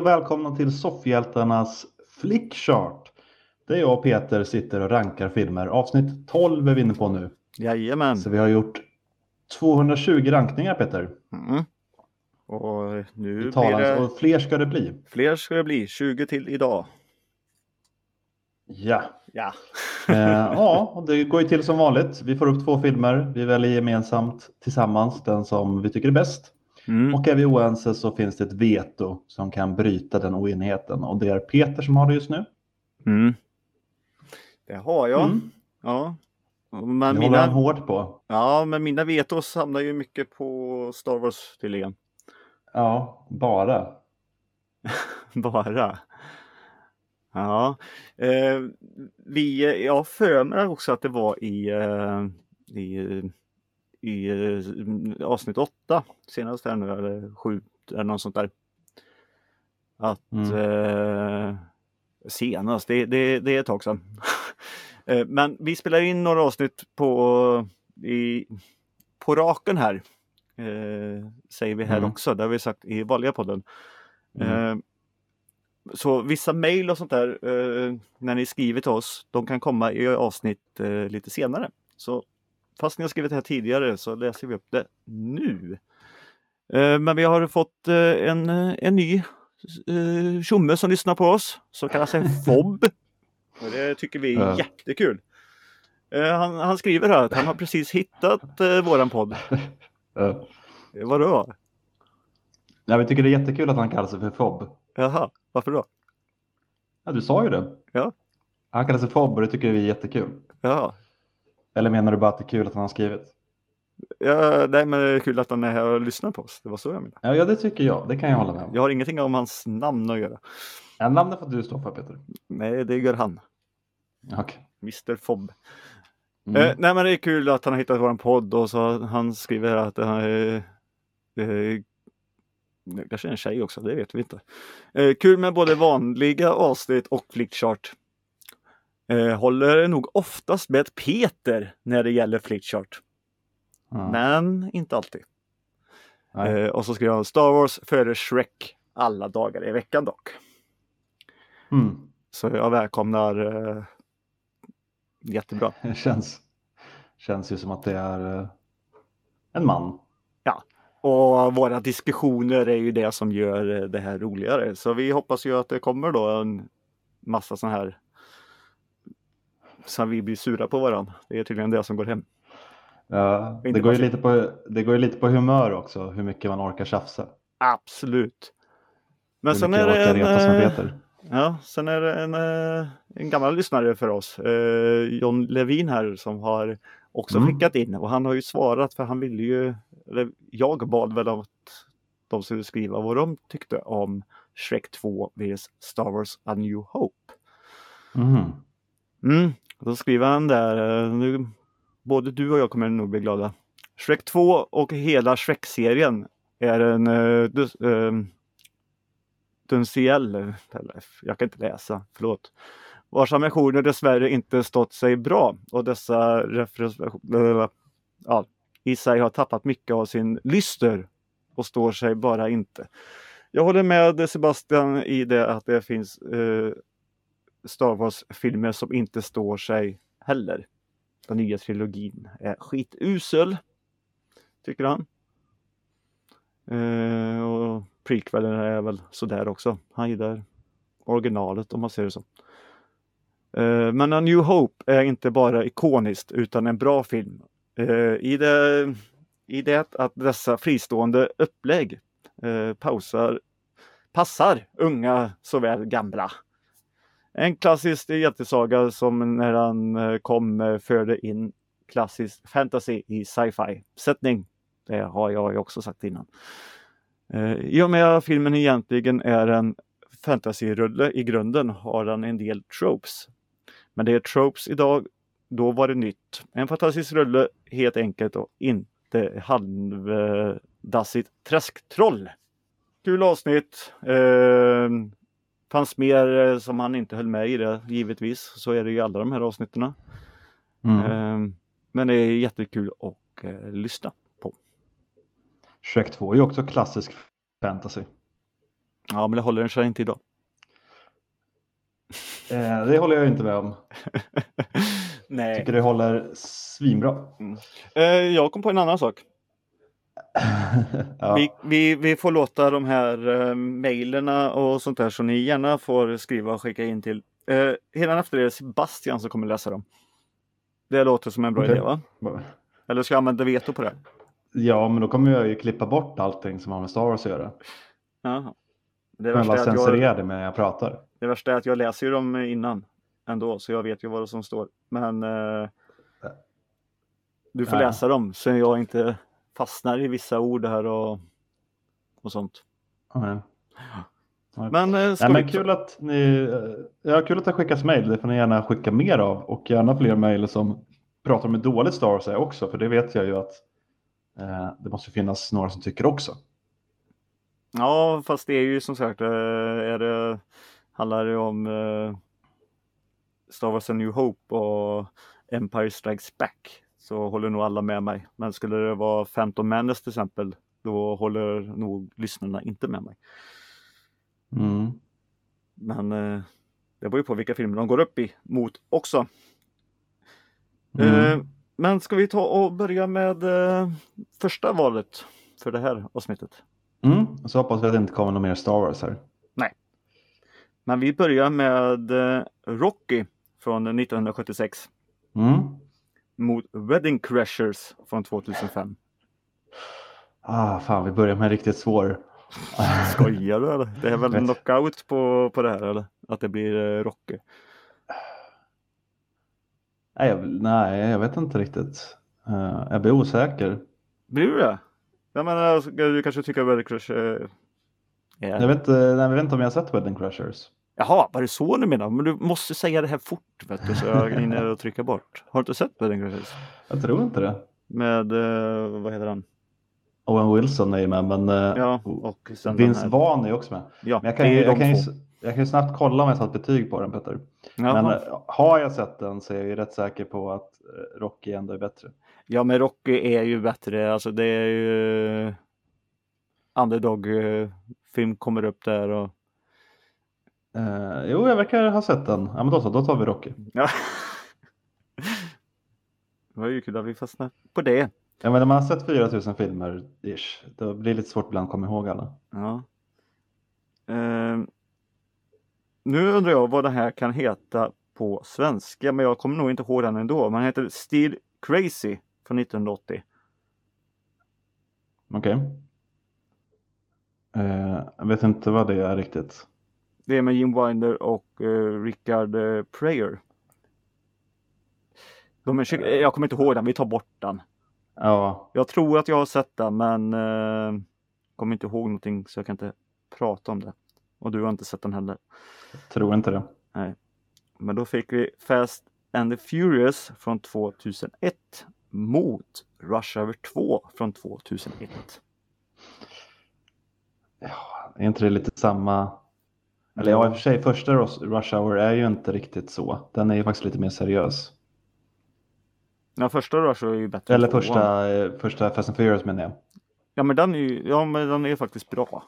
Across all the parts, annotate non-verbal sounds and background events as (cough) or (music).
Och välkomna till Soffhjältarnas Flickchart. Där jag och Peter sitter och rankar filmer. Avsnitt 12 är vi inne på nu. Jajamän. Så vi har gjort 220 rankningar Peter. Mm. Och nu blir det... Och fler ska det bli. Fler ska det bli. 20 till idag. Ja. Ja. Eh, ja, och det går ju till som vanligt. Vi får upp två filmer. Vi väljer gemensamt tillsammans den som vi tycker är bäst. Mm. Och är vi oense så finns det ett veto som kan bryta den oenigheten. Och det är Peter som har det just nu. Mm. Det har jag. Mm. Ja. Men Det håller han mina, hårt på. ja, men mina vetos hamnar ju mycket på Star Wars tydligen. Ja, bara. (laughs) Bara. Ja. Eh, vi, jag har för mig också att det var i, eh, i, i eh, avsnitt åtta senast här nu eller sju eller något sånt där. Att Mm. eh, senast, det, det, det är ett tag sedan. (laughs) eh, men vi spelar in några avsnitt på, i, på raken här. Eh, säger vi här Mm. också, det har vi sagt i vanliga podden. Mm. Eh, så vissa mejl och sånt där eh, när ni skriver till oss, de kan komma i avsnitt eh, lite senare. Så fast ni har skrivit det här tidigare så läser vi upp det nu. Eh, men vi har fått eh, en, eh, en ny tjomme som lyssnar på oss, som kallar sig (laughs) FOB. Och det tycker vi är Ja. jättekul. Han, han skriver här att han har precis hittat våran podd. (laughs) Vadå? Ja, vi tycker det är jättekul att han kallar sig för Fob. Jaha, varför då? Ja, du sa ju det. Ja. Han kallar sig Fob och det tycker vi är jättekul. Jaha. Eller menar du bara att det är kul att han har skrivit? Ja, nej, men det är kul att han är här och lyssnar på oss. Det var så jag menade. Ja, ja det tycker jag. Det kan jag hålla med om. Jag har ingenting om hans namn att göra. Ja, namnet får du stå för Peter. Nej, det gör han. Okej. Mr Fob. Mm. Eh, nej, men det är kul att han har hittat våran podd och så han skriver att han är eh, det kanske är en tjej också, det vet vi inte. Eh, kul med både vanliga avsnitt och flickchart. Eh, håller nog oftast med Peter när det gäller flickchart. Ja. Men inte alltid. Eh, och så skriver han Star Wars före Shrek alla dagar i veckan dock. Mm. Så jag välkomnar eh, jättebra. Det (laughs) känns, känns ju som att det är eh, en man. Och våra diskussioner är ju det som gör eh, det här roligare. Så vi hoppas ju att det kommer då en massa sådana här som vi blir sura på varandra. Det är tydligen det som går hem. Ja, det, går ju lite på, det går ju lite på humör också, hur mycket man orkar tjafsa. Absolut. Men sen är en, eh, ja, sen är det en, eh, en gammal lyssnare för oss, eh, John Levin här som har också Mm. skickat in och han har ju svarat för han ville ju, eller jag bad väl att de skulle skriva vad de tyckte om Shrek 2 vs Star Wars A New Hope. Mhm. Mm. Då skriver han där, eh, nu, både du och jag kommer nog bli glada. Shrek 2 och hela Shrek-serien är en uh, dus, uh, jag kan inte läsa, förlåt. Vars ambitioner dessvärre inte stått sig bra och dessa referenser ja, i sig har tappat mycket av sin lyster och står sig bara inte. Jag håller med Sebastian i det att det finns eh, Star Wars-filmer som inte står sig heller. Den nya trilogin är skitusel, tycker han. Eh, och prequelen är väl sådär också. Han gillar originalet om man ser det så. Eh, men A New Hope är inte bara ikoniskt utan en bra film. Eh, i, det, I det att dessa fristående upplägg eh, pausar, passar unga såväl gamla. En klassisk hjältesaga som när han eh, kom eh, förde in klassisk fantasy i sci-fi sättning. Det har jag ju också sagt innan. Eh, I och med att filmen egentligen är en fantasyrulle i grunden har den en del tropes. Men det är tropes idag, då var det nytt. En fantastisk rulle helt enkelt och inte halvdassigt träsktroll. Kul avsnitt. Eh, fanns mer eh, som han inte höll med i det, givetvis. Så är det ju i alla de här avsnitten. Mm. Eh, men det är jättekul att eh, lyssna på. Shrek 2 är ju också klassisk fantasy. Ja, men det håller den sig inte idag. Eh, det håller jag inte med om. (laughs) Nej. Tycker det håller svinbra. Eh, jag kom på en annan sak. Ja. Vi, vi, vi får låta de här uh, mejlerna och sånt där som ni gärna får skriva och skicka in till. Uh, Hela efter är det Sebastian som kommer läsa dem. Det låter som en bra Okej. idé va? Eller ska jag använda veto på det? ja, men då kommer jag ju klippa bort allting som har med Star Wars att göra. Jaha. Det värsta, jag, censurera det medan jag pratar. det värsta är att jag läser ju dem innan ändå, så jag vet ju vad som står. Men eh, du får Ja. läsa dem så jag inte fastnar i vissa ord här och, och sånt. Ja. Men, eh, Nej, men vi- kul att ni, eh, ja, kul att det skickas mejl. Det får ni gärna skicka mer av och gärna fler mejl som pratar om hur dåligt Star Wars är också. För det vet jag ju att eh, det måste finnas några som tycker också. Ja, fast det är ju som sagt, eh, är det, handlar det om eh, Star Wars A New Hope och Empire Strikes Back så håller nog alla med mig. Men skulle det vara Phantom Menace till exempel, då håller nog lyssnarna inte med mig. Mm. Men eh, det beror ju på vilka filmer de går upp i mot också. Mm. Eh, men ska vi ta och börja med eh, första valet för det här avsnittet? Mm. Så hoppas vi att det inte kommer någon mer Star Wars här. Men vi börjar med eh, Rocky från 1976 Mm. Mot Wedding Crashers från 2005. Ah, fan, vi börjar med en riktigt svår. (laughs) Skojar du eller? Det är väl knockout på, på det här eller? Att det blir eh, Rocky. Nej, jag, nej, jag vet inte riktigt. Eh, jag blir osäker. Blir du det? Jag menar, du kanske tycker Wedding Crash eh, är... Jag vet, inte, nej, jag vet inte om jag har sett Wedding Crashers. Jaha, var det så du menar? Men du måste säga det här fort vet du, så jag hinner (laughs) trycka bort. Har du inte sett Wedding Crashers? Jag tror inte det. Med, eh, vad heter han? Owen Wilson är ju med, men eh, Ja, och sen Vince. Vaughn är också med. Ja, Men jag kan, ju- jag, kan ju, jag kan ju snabbt kolla om jag satt betyg på den Petter. Jaha. Men eh, har jag sett den så är jag ju rätt säker på att eh, Rocky ändå är bättre. Ja, men Rocky är ju bättre. Alltså det är ju underdog-film kommer upp där och Eh, jo, jag verkar ha sett den. Ja, men då så, då tar vi Rocky. ja. Det var ju kul att vi fastnade på det. Ja, men när man har sett 4000 filmer, ish, då blir det lite svårt ibland att komma ihåg alla. Ja. Ehm, nu undrar jag vad det här kan heta på svenska, men jag kommer nog inte ihåg den ändå. Man heter Steel Crazy från 1980. Okej. Eh, jag vet inte vad det är riktigt. Det är med Jim Wilder och uh, Richard uh, Pryor. De är, jag kommer inte ihåg den, vi tar bort den. Ja, Jag tror att jag har sett den men uh, kommer inte ihåg någonting så jag kan inte prata om det. Och du har inte sett den heller. tror inte det. Men då fick vi Fast and the Furious från 2001 mot Rush Hour 2 från 2001. Är inte det lite samma? Eller ja, i och för sig, första Rush Hour är ju inte riktigt så. Den är ju faktiskt lite mer seriös. Ja, första Rush Hour är ju bättre Eller första, eh, första Fast and Furious menar jag. Ja men den är ju, ja men den är faktiskt bra.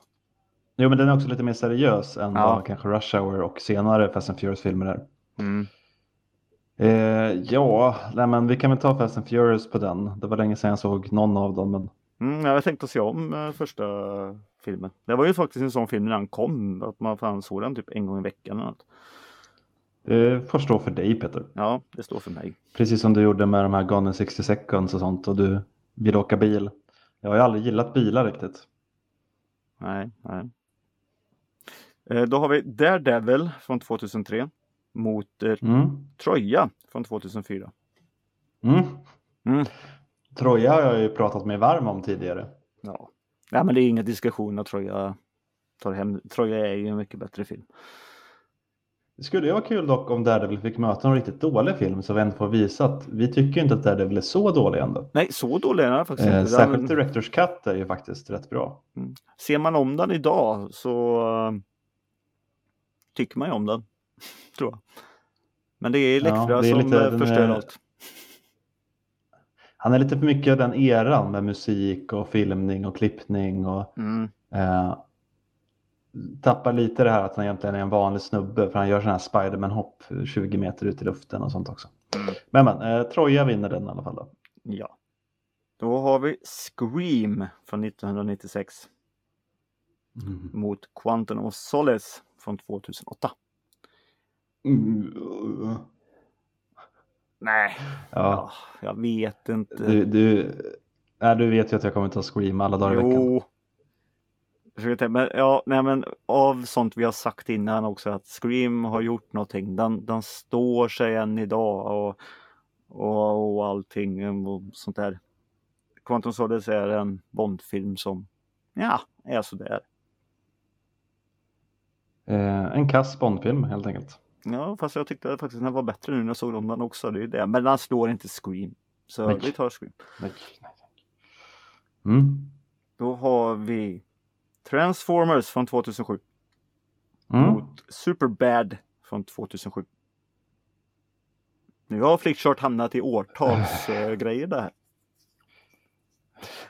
Jo, men den är också lite mer seriös än Ja. vad kanske Rush Hour och senare Fast and Furious-filmer är. Mm. Eh, ja, nej, men vi kan väl ta Fast and Furious på den. Det var länge sedan jag såg någon av dem. Men... Mm, jag tänkte se om eh, första filmen. Det var ju faktiskt en sån film när den kom, att man fan såg den typ en gång i veckan eller något. Det får stå för dig Peter. Ja, det står för mig. Precis som du gjorde med de här Gone in 60 seconds och sånt och du vill åka bil. Jag har ju aldrig gillat bilar riktigt. Nej, nej. Eh, Då har vi Daredevil från 2003 mot eh, Mm. Troja från 2004. Mm. Mm. Troja har jag ju pratat mig varm om tidigare. Ja. ja, men det är ingen diskussion att Troja tar hem. Troja är ju en mycket bättre film. Det skulle ju vara kul dock om Daredevil fick möta en riktigt dålig film så vi ändå får visa att vi tycker inte att Daredevil är så dålig ändå. Nej, så dålig är den faktiskt Eh, inte. särskilt Den, Directors Cut är ju faktiskt rätt bra. ser man om den idag så eh, tycker man ju om den. (laughs) Tror jag. Men det är Ja, läckra är som lite- eh, förstör är- allt. Han är lite för mycket av den eran med musik och filmning och klippning och Mm. eh, tappar lite det här att han egentligen är en vanlig snubbe för han gör sådana här Spiderman-hopp 20 meter ut i luften och sånt också. Mm. Men men, eh, Troja vinner den i alla fall då. Ja. Då har vi Scream från 1996 Mm. mot Quantum of Solace från 2008. Mm. Nej, Ja, ja, jag vet inte. du, du, nej, du vet ju att jag kommer ta Scream alla dagar i veckan. Jo. Men, ja, nej, men av sånt vi har sagt innan också att Scream har gjort någonting. Den, den står sig än idag och, och, och allting och sånt där. Quantum Solace är en Bondfilm som ja, är sådär. Eh, en kass Bondfilm helt enkelt. Ja, fast jag tyckte faktiskt den var bättre nu när jag såg om den också. Det är det. Men den slår inte Scream. Så Nej. vi tar Scream. Nej, nej. Mm. Då har vi Transformers från 2007 Mm. mot Superbad från 2007. Nu har Flickchart hamnat i årtalsgrejer (sighs) där.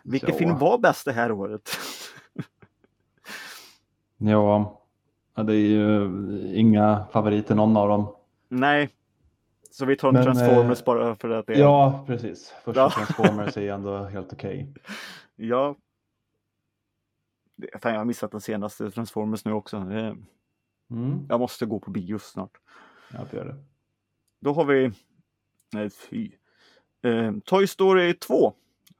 Vilken film var bäst det här året? (laughs) Ja, ja, det är ju inga favoriter någon av dem. Nej. Så vi tar Men, Transformers eh, bara för att det är... Ja, precis. Första Ja. Transformers är (laughs) ändå helt okej. ja. Det- Fan, jag har missat den senaste Transformers nu också. Mm. Jag måste gå på bio snart. Jag får göra det. Då har vi, nej fy, eh, Toy Story 2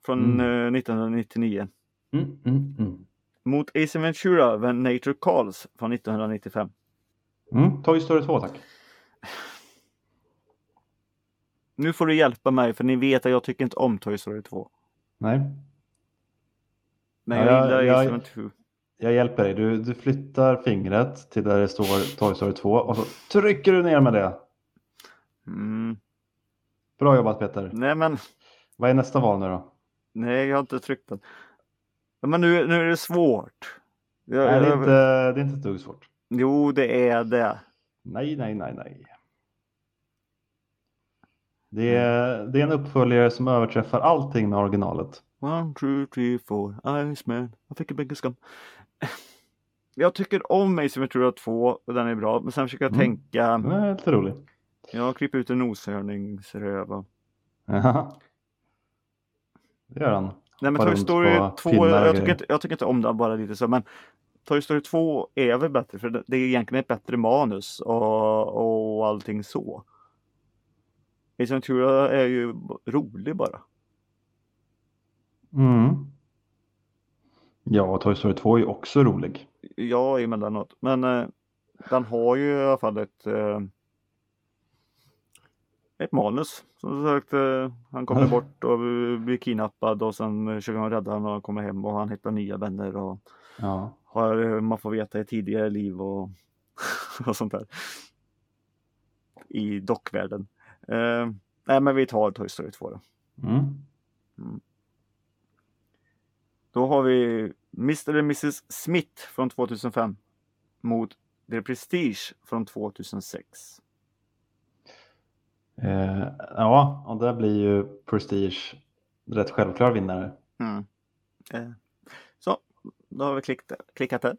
från Mm. eh, 1999 Mm, mm, mm. Mot Ace Ventura When Nature Calls från 1995. Mm. Toy Story 2 tack. Nu får du hjälpa mig för ni vet att jag tycker inte om Toy Story 2. Nej, Men Ja, jag jag- gillar jag- Ace Ventura. jag hjälper dig. Du, du flyttar fingret till där det står Toy Story 2 och så trycker du ner med det. Mm. Bra jobbat Peter. Nej men, Vad är nästa val nu då? nej jag har inte tryckt den. Ja, Men nu, nu är det svårt. Jag, Nej, det, är jag- inte, det är inte ett dugg svårt. Jo, det är det. Nej, nej, nej, nej. Det är, det är en uppföljare som överträffar allting med originalet. One, two, three, four, Iceman. Jag fick en bägge skam. Jag tycker om Ace Ventura 2 och den är bra. Men sen försöker jag Mm. tänka. Den är lite rolig. Jag klipper ut en noshörningsröv. och- Jaha. (laughs) Det gör han. Nej men Toy Story på 2, pinnar och jag tycker, inte, jag tycker inte om den bara lite så. Men Toy Story 2 är väl bättre för det är egentligen ett bättre manus och, och allting så. Ace Ventura är ju rolig bara. Mm. Ja, Toy Story 2 är ju också rolig. Ja, emellanåt. Men eh, den har ju i alla fall ett eh, ett manus. Som sagt, eh, han kommer Mm. bort och blir kidnappad och sen eh, försöker han rädda honom och han kommer hem och han hittar nya vänner och Ja. har, eh, man får veta i tidigare liv och, (laughs) och sånt där. I dockvärlden. Eh, nej, men vi tar Toy Story 2 då. Mm. Då har vi Mr. och Mrs. Smith från 2005 mot The Prestige från 2006. Eh, ja, och där blir ju Prestige rätt självklar vinnare. Mm. Eh, så, då har vi klickat, klickat där.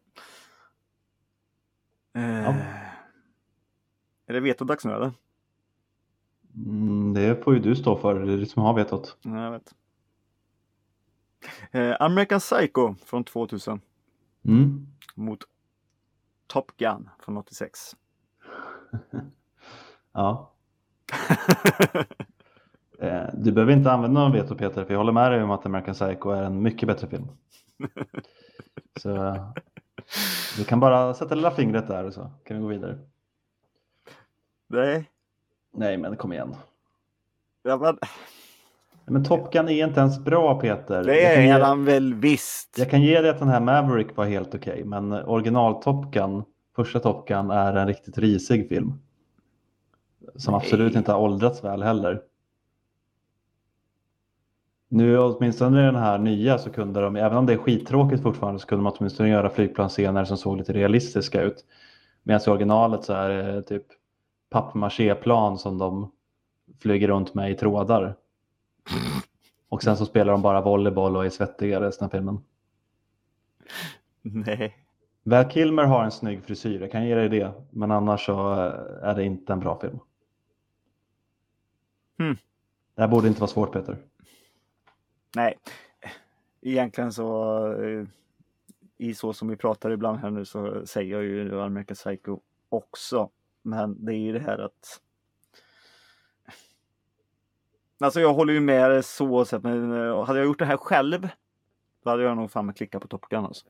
Eh, Ja. Är det vetodags nu eller? Mm, det får ju du stå för, det är du som har vetot. Ja, jag vet. Eh, American Psycho från 2000 Mm. mot Top Gun från 86. (laughs) Ja. (laughs) Eh, du behöver inte använda någon veto Peter, för jag håller med dig om att American Psycho är en mycket bättre film. (laughs) Så du kan bara sätta lilla fingret där och så kan vi gå vidare. Nej, Nej, men kom igen. ja, men, Men Top Gun är inte ens bra Peter. det är ge, han väl visst. jag kan ge dig att den här Maverick var helt okej, men original Top Gun, första Top Gun är en riktigt risig film. Som Nej. absolut inte har åldrats väl heller. Nu åtminstone i den här nya så kunde de, även om det är skittråkigt fortfarande, så kunde de åtminstone göra flygplansscener som såg lite realistiska ut. Medan i originalet så är det typ pappmaché-plan som de flyger runt med i trådar. Och sen så spelar de bara volleyboll och är svettiga resten av filmen. Nej. Val Kilmer har en snygg frisyr, jag kan ge dig det. Men annars så är det inte en bra film. Hmm. Det här borde inte vara svårt Peter. Nej, egentligen så eh, i så som vi pratar ibland här nu så säger jag ju American Psycho också. Men det är ju det här att Alltså jag håller ju med dig så sett, men eh, hade jag gjort det här själv då hade jag nog fan klickat på Top Gun alltså.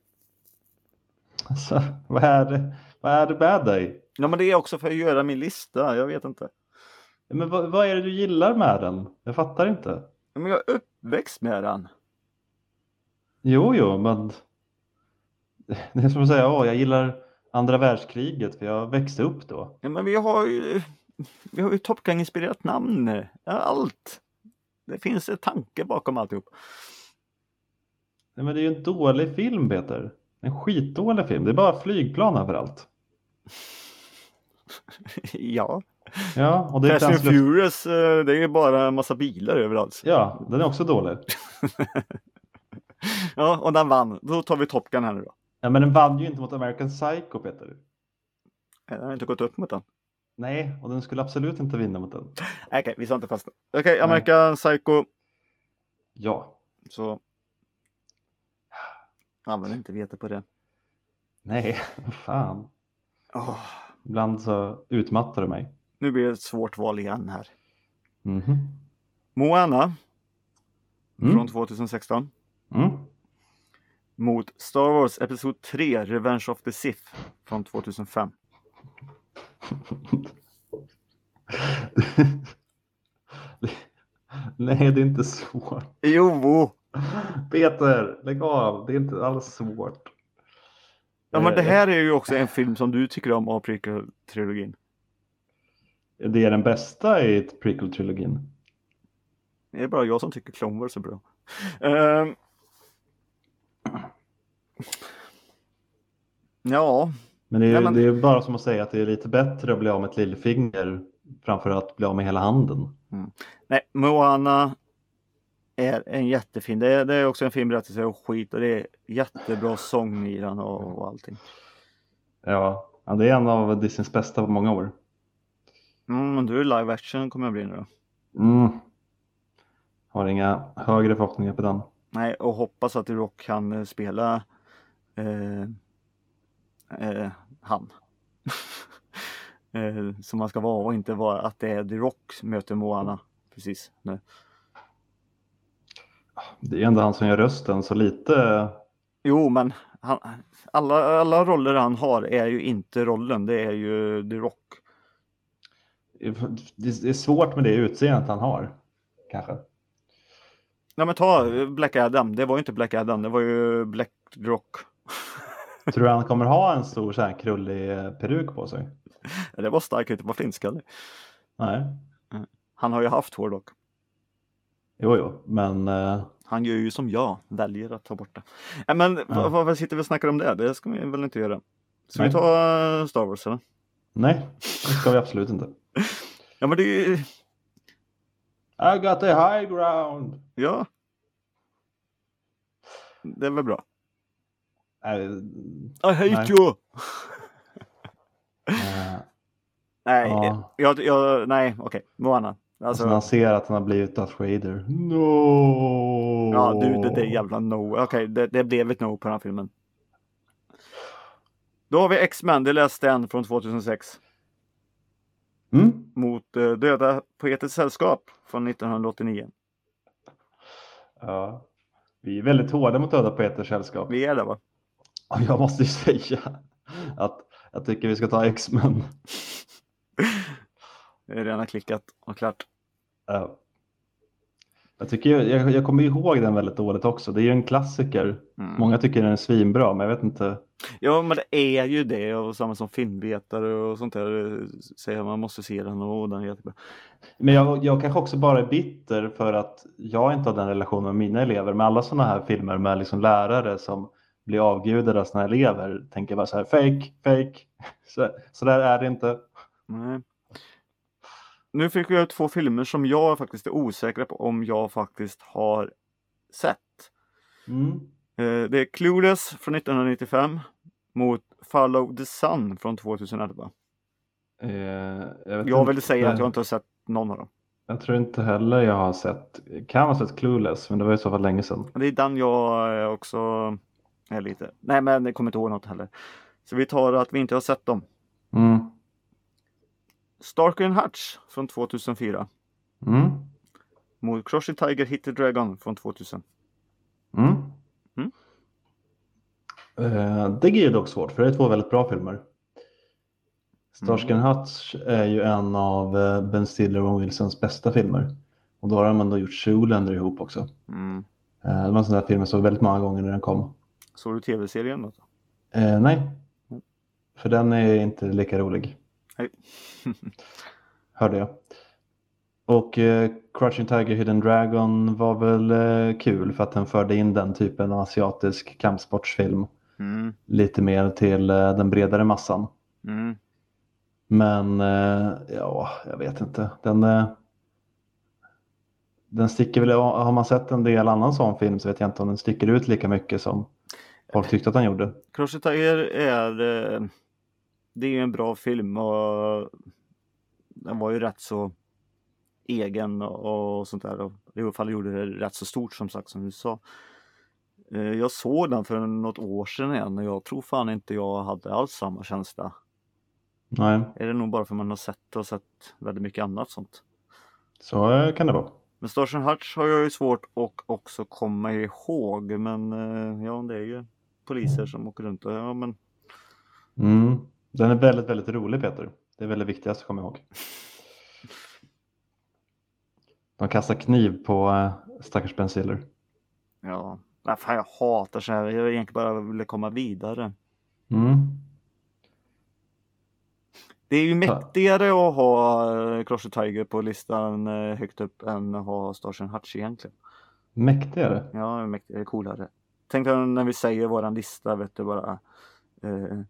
Alltså, vad, är det, vad är det med dig? Ja men det är också för att göra min lista, jag vet inte. Men vad, vad är det du gillar med den? Jag fattar inte. Men jag är uppväxt med den. Jo, jo, men (laughs) det är som att säga, åh, jag gillar andra världskriget för jag växte upp då. Ja, men vi har ju, vi har ju Top Gun-inspirerat namn. Allt. Det finns en tanke bakom alltihop. Nej, men det är ju en dålig film, Peter. En skitdålig film. Det är bara flygplan överallt. Ja. Ja, och det är Fast and. Furious, eh, det är ju bara en massa bilar överallt. Ja, den är också dålig. (laughs) Ja, och den vann. Då tar vi Top Gun här nu då. Ja, men den vann ju inte mot American Psycho, Peter. Jag har inte gått upp mot den. Nej, och den skulle absolut inte vinna mot den. Okej, vi sa inte fast. Okej, American Psycho. Ja. Så. Använder inte vete på det. Nej, (laughs) fan. Åh, Ibland så utmattar du mig. nu blir det ett svårt val igen här. Mhm. Moana Mm. från 2016. Mm. Mot Star Wars Episod 3 Revenge of the Sith från 2005. (laughs) Nej, det är inte svårt. Jo! Peter, lägg av. Det är inte alls svårt. Ja men det Eh, här är ju också en film som du tycker om av prequel-trilogin. Det är den bästa i prequel-trilogin. Det är bara jag som tycker Clone Wars är bra. Ehm. Ja, Men det är, Nej, men- det är bara som att säga att det är lite bättre att bli av med ett lillfinger framför att bli av med hela handen. nej, Moana är en jättefin. Det är, det är också en fin berättelse och skit och det är jättebra sång i den och, och allting. Ja, det är en av Disneys bästa på många år. Mm, men du är live action kommer jag bli nu då. Mm. Har inga högre förhoppningar på den. Nej, och hoppas att Rock kan eh, spela eh, eh, han. (laughs) eh, som man ska vara och inte vara att det är The Rock möter Moana precis nu. Det är ändå han som gör rösten, så lite... Jo, men han, alla, alla roller han har är ju inte rollen, det är ju The Rock. Det är svårt med det utseendet han har, kanske. Ja men ta Black Adam, det var ju inte Black Adam, det var ju Black Rock. (laughs) Tror du han kommer ha en stor så här krullig eh, peruk på sig? Det var starkt inte vara flintskallig. Nej. Han har ju haft hår dock. Jo, jo, men eh, Han gör ju som jag, väljer att ta bort det. Men Ja. vad sitter vi och snackar om det? Det ska vi väl inte göra. Ska Nej. vi ta Star Wars eller? nej, det ska vi absolut inte. (laughs) Ja men det är ju, I got the high ground. ja. Det är väl bra. Nej, I hate Nej. you! (laughs) eh, Nej, ja. jag, jag, nej okej, Moana. Alltså, när han ser att han har blivit Darth Vader. No! ja du det där jävla no. Okej, det, det blev ett no på den här filmen. Då har vi X-Men, det läste en från 2006. Mm? Mot eh, Döda Poeters Sällskap från 1989. Ja. Vi är väldigt hårda mot döda Peters sällskap. Vi är där va? Och jag måste ju säga att jag tycker vi ska ta X-Men. (laughs) Det är redan klickat och klart. Ja. Jag, tycker, ju- jag, jag kommer ihåg den väldigt dåligt också. Det är ju en klassiker. Mm. Många tycker den är svinbra, men jag vet inte. Ja men det är ju det och samma som filmvetare och sånt där säger man måste se den och den är jättebra. Men jag, jag kanske också bara är bitter för att jag inte har den relationen med mina elever. Med alla sådana här filmer med liksom lärare som blir avgudade av sina elever tänker jag bara så här, fake, fake. (laughs) Så, så där är det inte. Nej. Nu fick jag två filmer som jag faktiskt är osäker på om jag faktiskt har sett. Mm. Eh, Det är Clueless från 1995 mot Follow the Sun från 2011. Eh, jag, Jag vill säga att jag inte har sett någon av dem. Jag tror inte heller jag har sett, kan ha sett Clueless, men det var i så fall länge sedan. Det är den jag eh, också är lite, nej men jag kommer inte ihåg något heller. Så vi tar att vi inte har sett dem. Mm. Starker and Hutch från 2004 Mm. mot Crushing Tiger Hit the Dragon från 2000. Mm. Mm. Eh, det är ju dock svårt, för det är två väldigt bra filmer. Starsky and Hutch är ju en av eh, Ben Stiller och Wilsons bästa filmer. Och då har de ändå gjort Zoolander ihop också. Mm. Eh, det var en sån där film jag såg väldigt många gånger när den kom. Såg du tv-serien då? Eh, nej, Mm. för den är inte lika rolig. Nej. (laughs) Hörde jag. Och eh, Crouching Tiger Hidden Dragon var väl eh, kul för att den förde in den typen av asiatisk kampsportsfilm Mm. lite mer till eh, den bredare massan. Mm. Men eh, ja, jag vet inte. Den, eh, den sticker väl, har man sett en del annan sån film så vet jag inte om den sticker ut lika mycket som folk tyckte att den gjorde. Crushing Tiger är, eh, det är ju en bra film och den var ju rätt så egen och, sånt där. Och I alla fall gjorde det rätt så stort som sagt som du sa. Eh, Jag såg den för något år sedan igen och jag tror fan inte jag hade alls samma känsla. Nej, Är det nog bara för man har sett och sett väldigt mycket annat sånt. så eh, kan det vara. Men Stars and Hutch har jag ju svårt att också komma ihåg men eh, ja det är ju poliser som åker runt och ja men Mm. Den är väldigt, väldigt rolig Peter. Det är väldigt viktigast att komma ihåg. De kastar kniv på äh, stackars Ben Stiller. Ja, Nej, fan, jag hatar så här. Jag egentligen bara ville komma vidare. Mm. Det är ju Ja. mäktigare att ha uh, Crush Tiger på listan eh, högt upp än att ha Stars and Hutch egentligen. Mäktigare. Ja, mäktigare, coolare. Tänk när vi säger våran lista, vet du bara. Uh,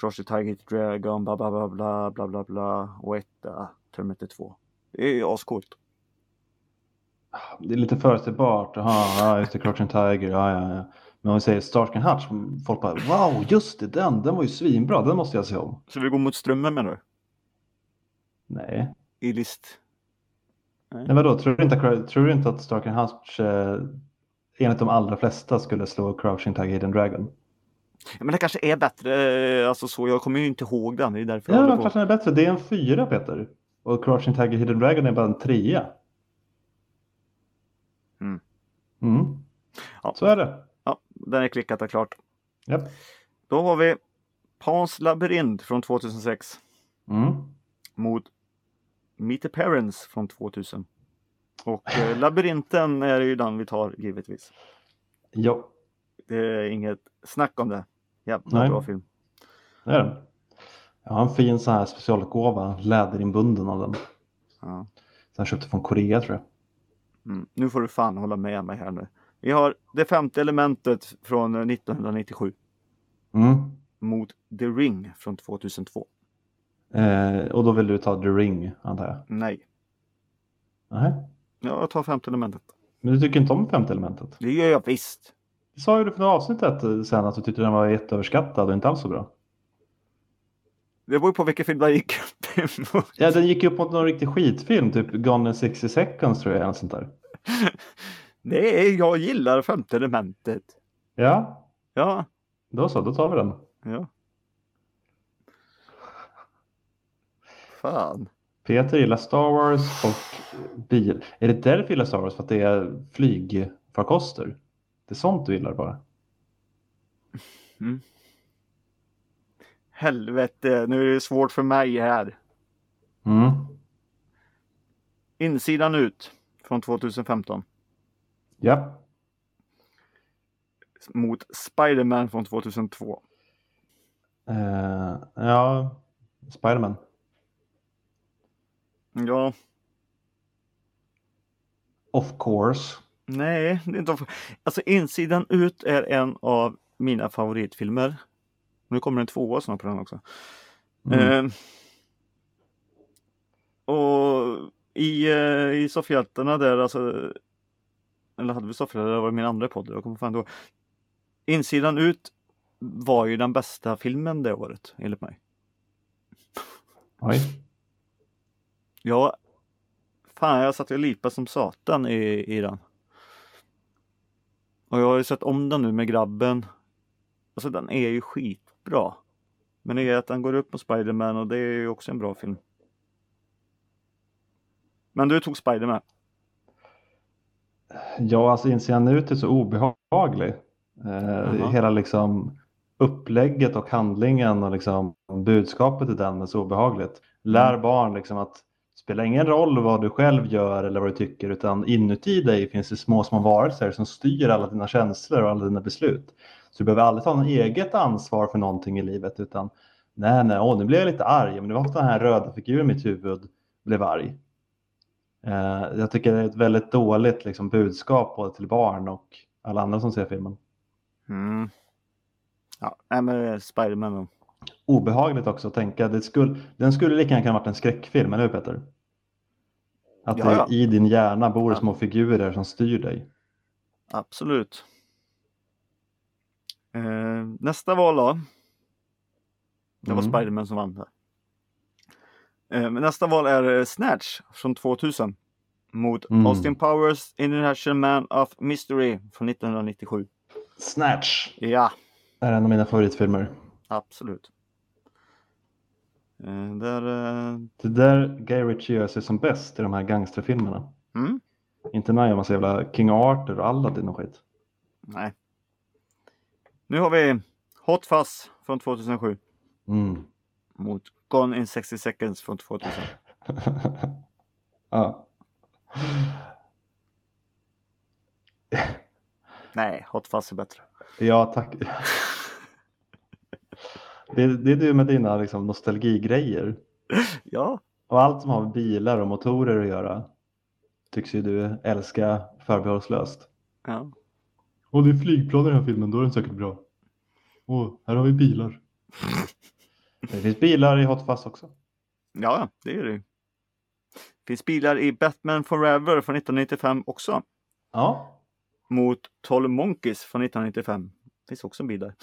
Crush Tiger, Hit Dragon, bla bla bla bla bla bla bla och etta, Terminator 2. Det är ascoolt. Det är lite förutsägbart. Jaha, ja, just det, Crouching Tiger. Ja, ja, ja. Men om vi säger Stark and Hutch, folk bara wow, just det, den, den var ju svinbra, den måste jag se om. Så vi går mot strömmen menar du? Nej, I list? Nej vadå, tror du inte, tror du inte att Stark and Hutch eh, enligt de allra flesta skulle slå Crouching Tiger Hidden Dragon? Ja, men det kanske är bättre, eh, alltså så, jag kommer ju inte ihåg den, det är därför Ja, men klart den är bättre. Det är en fyra Peter. Och Crouching Tiger Hidden Dragon är bara en trea. Mm. Mm. Ja. Så är det. Ja, den är klickat och klart. Japp. Då har vi Pans labyrint från 2006 Mm. mot Meet the Parents från 2000. Och eh, (laughs) labyrinten är ju den vi tar givetvis. Ja, Det är inget snack om det. Jävla Nej. bra film. det är den. Jag har en fin sån här specialgåva, läderinbunden av den. Ja. Den köpte från Korea tror jag. Mm. Nu får du fan hålla med mig här nu. Vi har det femte elementet från eh, 1997 Mm. mot The Ring från 2002. Eh, och då vill du ta The Ring, antar jag? Nej, Nej. ja, jag tar femte elementet. Men du tycker inte om femte elementet? Det gör jag visst. Sa ju du för några avsnittet eh, sen att du tyckte den var jätteöverskattad och inte alls så bra. Det beror på vilken film det gick upp emot. Ja, den gick upp mot någon riktig skitfilm, typ Gone in 60 seconds tror jag, eller sånt där. (laughs) Nej, jag gillar femte elementet. Ja, Ja, då så, då tar vi den. ja. Fan. Peter gillar Star Wars och bil. Är det därför du gillar Star Wars? För att det är flygfarkoster? Det är sånt du gillar bara? Helvete, nu är det svårt för mig här. Mm. Insidan ut från 2015 Ja. mot Spiderman från 2002. Eh, ja, Spiderman. Ja, Of course. Nej, det är inte... Alltså insidan ut är en av mina favoritfilmer. Nu kommer en tvåa snart på den också. Mm. Eh, och i, eh, i soffhjältarna där, alltså. Eller hade vi soffhjältar? Det var min andra podd. Jag kommer fan ihåg. Insidan ut var ju den bästa filmen det året, enligt mig. Oj. Ja, fan jag satt och lipade som satan i, i den. Och jag har ju sett om den nu med grabben. Alltså den är ju skitbra. Men det är att den går upp på Spiderman och det är ju också en bra film. Men du tog Spiderman. Ja, alltså inser jag nu till så obehaglig. Eh, Jaha. hela liksom upplägget och handlingen och liksom budskapet i den är så obehagligt. Lär Mm. barn liksom att det spelar ingen roll vad du själv gör eller vad du tycker utan inuti dig finns det små, små varelser som styr alla dina känslor och alla dina beslut. Så du behöver aldrig ta något eget ansvar för någonting i livet utan nej, nej, åh, nu blev jag lite arg, men det var den här röda figuren i mitt huvud blev arg. Eh, jag tycker det är ett väldigt dåligt liksom, budskap både till barn och alla andra som ser filmen. Mm. Ja, nej men Spiderman. Obehagligt också att tänka. Det skulle, den skulle lika gärna kunna varit en skräckfilm, eller hur Peter? Att Ja, det, i din hjärna bor Ja. små figurer som styr dig. Absolut. Eh, nästa val då. Det var Mm. Spiderman som vann. Där. Eh, nästa val är eh, Snatch från 2000. Mot Mm. Austin Powers International Man of Mystery från 1997. Snatch Ja, är en av mina favoritfilmer. Absolut. Eh, där, eh, Det är där Guy Ritchie gör sig som bäst i de här gangsterfilmerna. mm, Inte när jag massa jävla King Arthur och Aladdin och skit. nej. Nu har vi Hot Fuzz från 2007 Mm. mot Gone in 60 seconds från 2000. (laughs) ja. Nej, Hot Fuzz är bättre. ja, tack. (laughs) Det, det är du med dina liksom, nostalgigrejer. (laughs) Ja, Och allt som har med bilar och motorer att göra tycks ju du älska förbehållslöst. ja. Och det är flygplan i den här filmen, då är den säkert bra. Åh, här har vi bilar. (laughs) Det finns bilar i Hot Fuzz också. Ja, det är det ju. finns bilar i Batman Forever från 1995 också. Ja, Mot 12 Monkeys från 1995. finns också en bil där.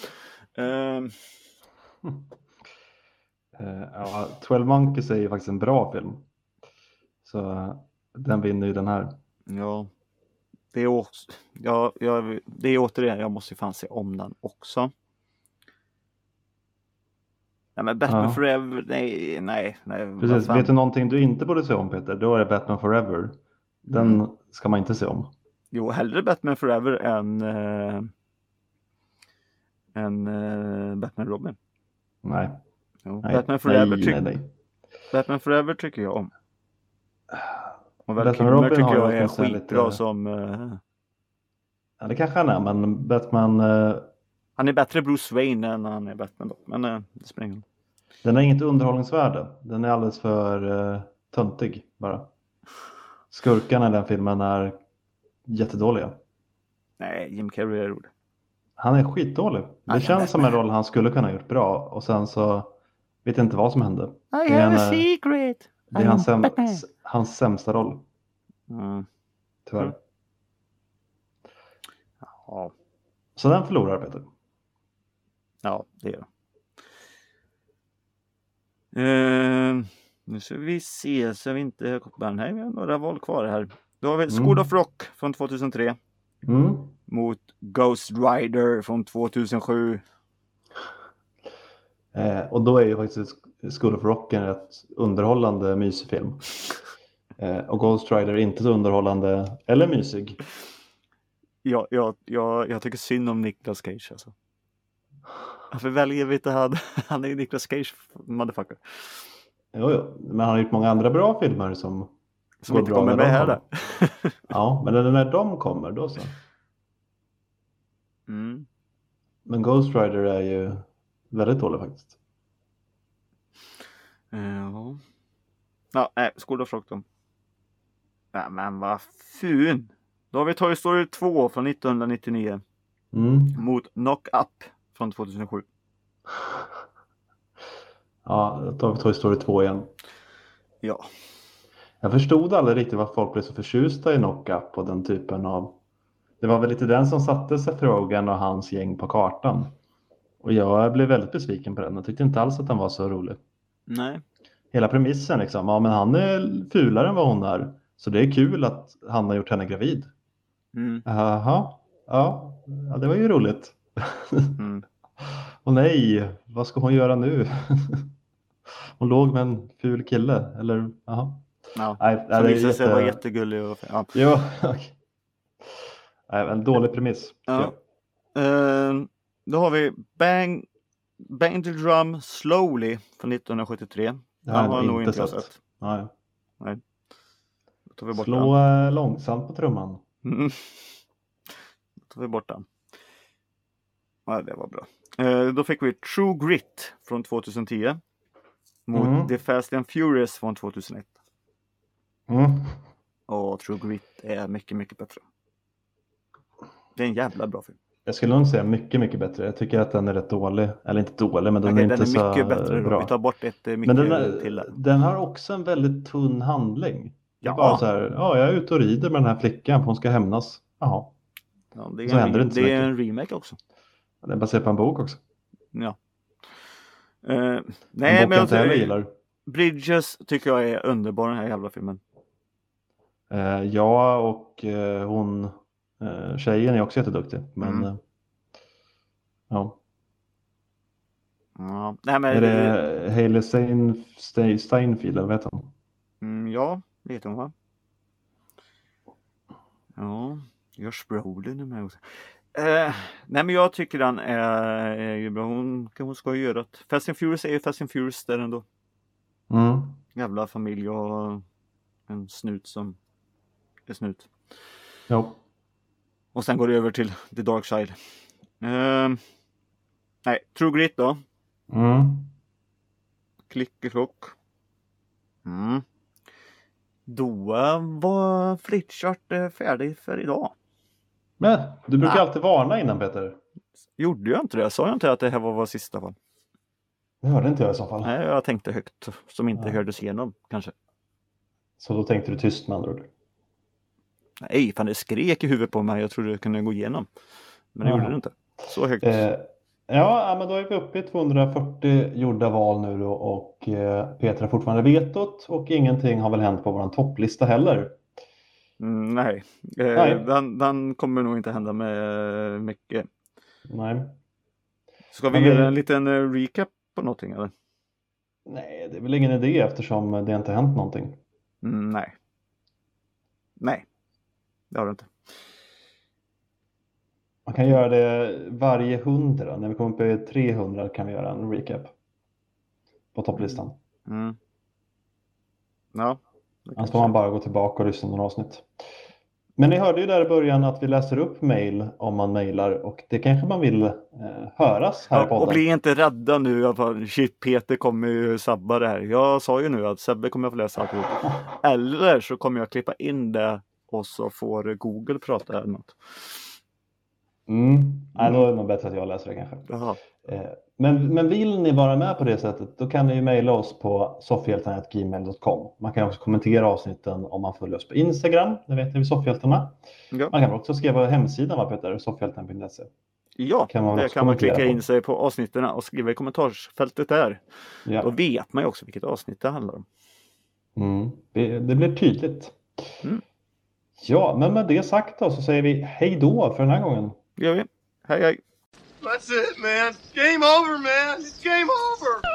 Ehm, Eh, (laughs) ja 12 Monkeys är ju faktiskt en bra film. Så eh, den vinner ju den här. ja, det är, också, ja, ja, det är återigen, jag måste ju fan se om den också. Nej men Batman Ja. Forever, nej, nej, nej. Precis, vet du någonting du inte borde se om Peter? Då är det Batman Forever. Den ska man inte se om. Jo, hellre Batman Forever än, äh, än äh, Batman Robin. Nej, Jo, nej, Batman, Forever nej, nej, nej. Batman Forever tycker jag om. Och Val Batman Robin tycker har jag är skitbra lite- som... eh, Ja, det kanske han är, men Batman, eh, han är bättre Bruce Wayne än han är Batman dock. Men uh, det spelar ingen den har inget underhållningsvärde. Den är alldeles för uh, töntig bara. Skurkarna i den filmen är jättedåliga. Nej, Jim Carrey är rolig. Han är skitdålig. Det är känns som en roll han skulle kunna ha gjort bra och sen så vet jag inte vad som hände. I have a en, eh, secret! Det är hans, säm- hans sämsta roll, Mm. tyvärr. Mm. Ja, Så den förlorar Peter. ja, det gör det. Eh, nu ska vi se så vi inte... Nej, vi har några val kvar här. Då har vi School Mm. of Rock från 2003 Mm. Mot Ghost Rider från 2007. Eh, och då är ju faktiskt School of Rock en rätt underhållande mysig film. Eh, och Ghost Rider är inte så underhållande eller mysig. Jag, jag, jag, jag tycker synd om Nicolas Cage alltså. Varför väljer vi inte han? (laughs) Han är ju Nicolas Cage motherfucker. Jo, jo. Men han har gjort många andra bra filmer som Som inte kommer med här. (laughs) Ja, men när de kommer då så. Mm. Men Ghost Rider är ju väldigt dålig faktiskt. Ja. Ja, nej, då. Ja, men vad fun. Då har vi Toy Story 2 från 1999 Mm. mot Knock Up från 2007. (laughs) Ja, då tar vi Toy Story 2 igen. Ja, Jag förstod aldrig riktigt varför folk blev så förtjusta i Knock-Up och den typen av... Det var väl lite den som satte Seth Rogen och hans gäng på kartan. Och jag blev väldigt besviken på den. Jag tyckte inte alls att den var så rolig. Nej. Hela premissen liksom, ja men han är fulare än vad hon är. Så det är kul att han har gjort henne gravid. Mm. Ja, ja det var ju roligt. Mm. (laughs) Och nej, vad ska hon göra nu? (laughs) Hon låg med en ful kille, eller jaha. Ja. Nej, Som visade sig vara jätte- jättegullig. Och, ja. Ja, (laughs) okej. Nej, en dålig premiss. Ja. Eh, då har vi Bang, Bang the Drum Slowly från 1973. Det Den har jag nog inte sett. sett. Nej. Bort Slå eh, långsamt på trumman. den. Mm. Då tar vi bort den. Ja, det var bra. Eh, då fick vi True Grit från 2010. Mot Mm. The Fast and Furious från 2001. Mm. Och True Grit är mycket, mycket bättre. Det är en jävla bra film. Jag skulle nog säga mycket, mycket bättre. Jag tycker att den är rätt dålig. Eller inte dålig, men den Okej, är inte den är så mycket bättre då. bra. Vi tar bort ett eh, Men mycket den, till är, där. den har också en väldigt tunn handling. Är Ja. bara så här, ja, jag är ute och rider med den här flickan för hon ska hämnas. Jaha, Ja, det är, så en, händer det inte så det är mycket. en remake också. den är baserad på en bok också. Ja. En nej, bok men jag inte heller jag, gillar. Bridges tycker jag är underbar den här jävla filmen. Eh, jag och eh, hon, eh, tjejen är också jätteduktig. Men Mm. eh, ja. Ja, nej, men, Är det Hailey Stein, Stein, Steinfeld eller vad heter hon? Mm, ja, det heter hon va? Ja, Josh Brolin är med också. Eh, nej men jag tycker den är, är ju bra. Hon, hon ska ju göra det. Fast and Furious är ju Fast and Furious där ändå. Mm. Jävla familj och en snut som är snut. Jo. Och sen går det över till The Dark Side. Eh, nej, True Grit då. Mm. Klickeklock. Mm. Då var Flitchart eh, färdig för idag. Men du brukar Ah. alltid varna innan Peter. Gjorde jag inte det? Sa jag inte att det här var vår sista fall? Det hörde inte jag i så fall. Nej, jag tänkte högt som inte Ja. hördes igenom kanske. Så då tänkte du tyst med andra ord. Nej, fan det skrek i huvudet på mig. Jag trodde det kunde gå igenom. Men det Jaha. gjorde det inte. Så högt. Eh, ja, men då är vi uppe i 240 gjorda val nu då och eh, Peter har fortfarande vetot och ingenting har väl hänt på vår topplista heller. Mm, nej, eh, Nej. Den, den kommer nog inte hända med mycket. Nej. Ska vi Men vi- göra en liten eh, recap på någonting eller? Nej, det är väl ingen idé eftersom det inte hänt någonting. Mm, nej. Nej, det har det inte. Man kan göra det varje hundra. När vi kommer upp i 300 kan vi göra en recap på topplistan. Mm. Ja. det Annars får man bara gå tillbaka och lyssna på några avsnitt. Men ni hörde ju där i början att vi läser upp mejl om man mejlar och det kanske man vill eh, höras här i Ja, och podden. bli inte rädda nu. Shit, Peter kommer ju sabba det här. Jag sa ju nu att Sebbe kommer att få läsa alltihop. (laughs) Eller så kommer jag klippa in det och så får Google prata eller något. Mm. Nej, då är det nog bättre att jag läser det kanske. Jaha. Eh, Men, men vill ni vara med på det sättet då kan ni ju mejla oss på soffhjältarna.gmail.com. Man kan också kommentera avsnitten om man följer oss på Instagram, det vet ni vid Soffhjältarna. Ja, Man kan också skriva på hemsidan Peter, soffhjältarna.se. ja Kan man också kan man klicka in sig på avsnitten och skriva i kommentarsfältet där. Då Ja. vet man ju också vilket avsnitt det handlar om. Mm. Det, det blir tydligt. Mm. Ja, men med det sagt då så säger vi hej då för den här gången. Det gör vi. Hej hej! That's it, man. Game over, man. It's game over.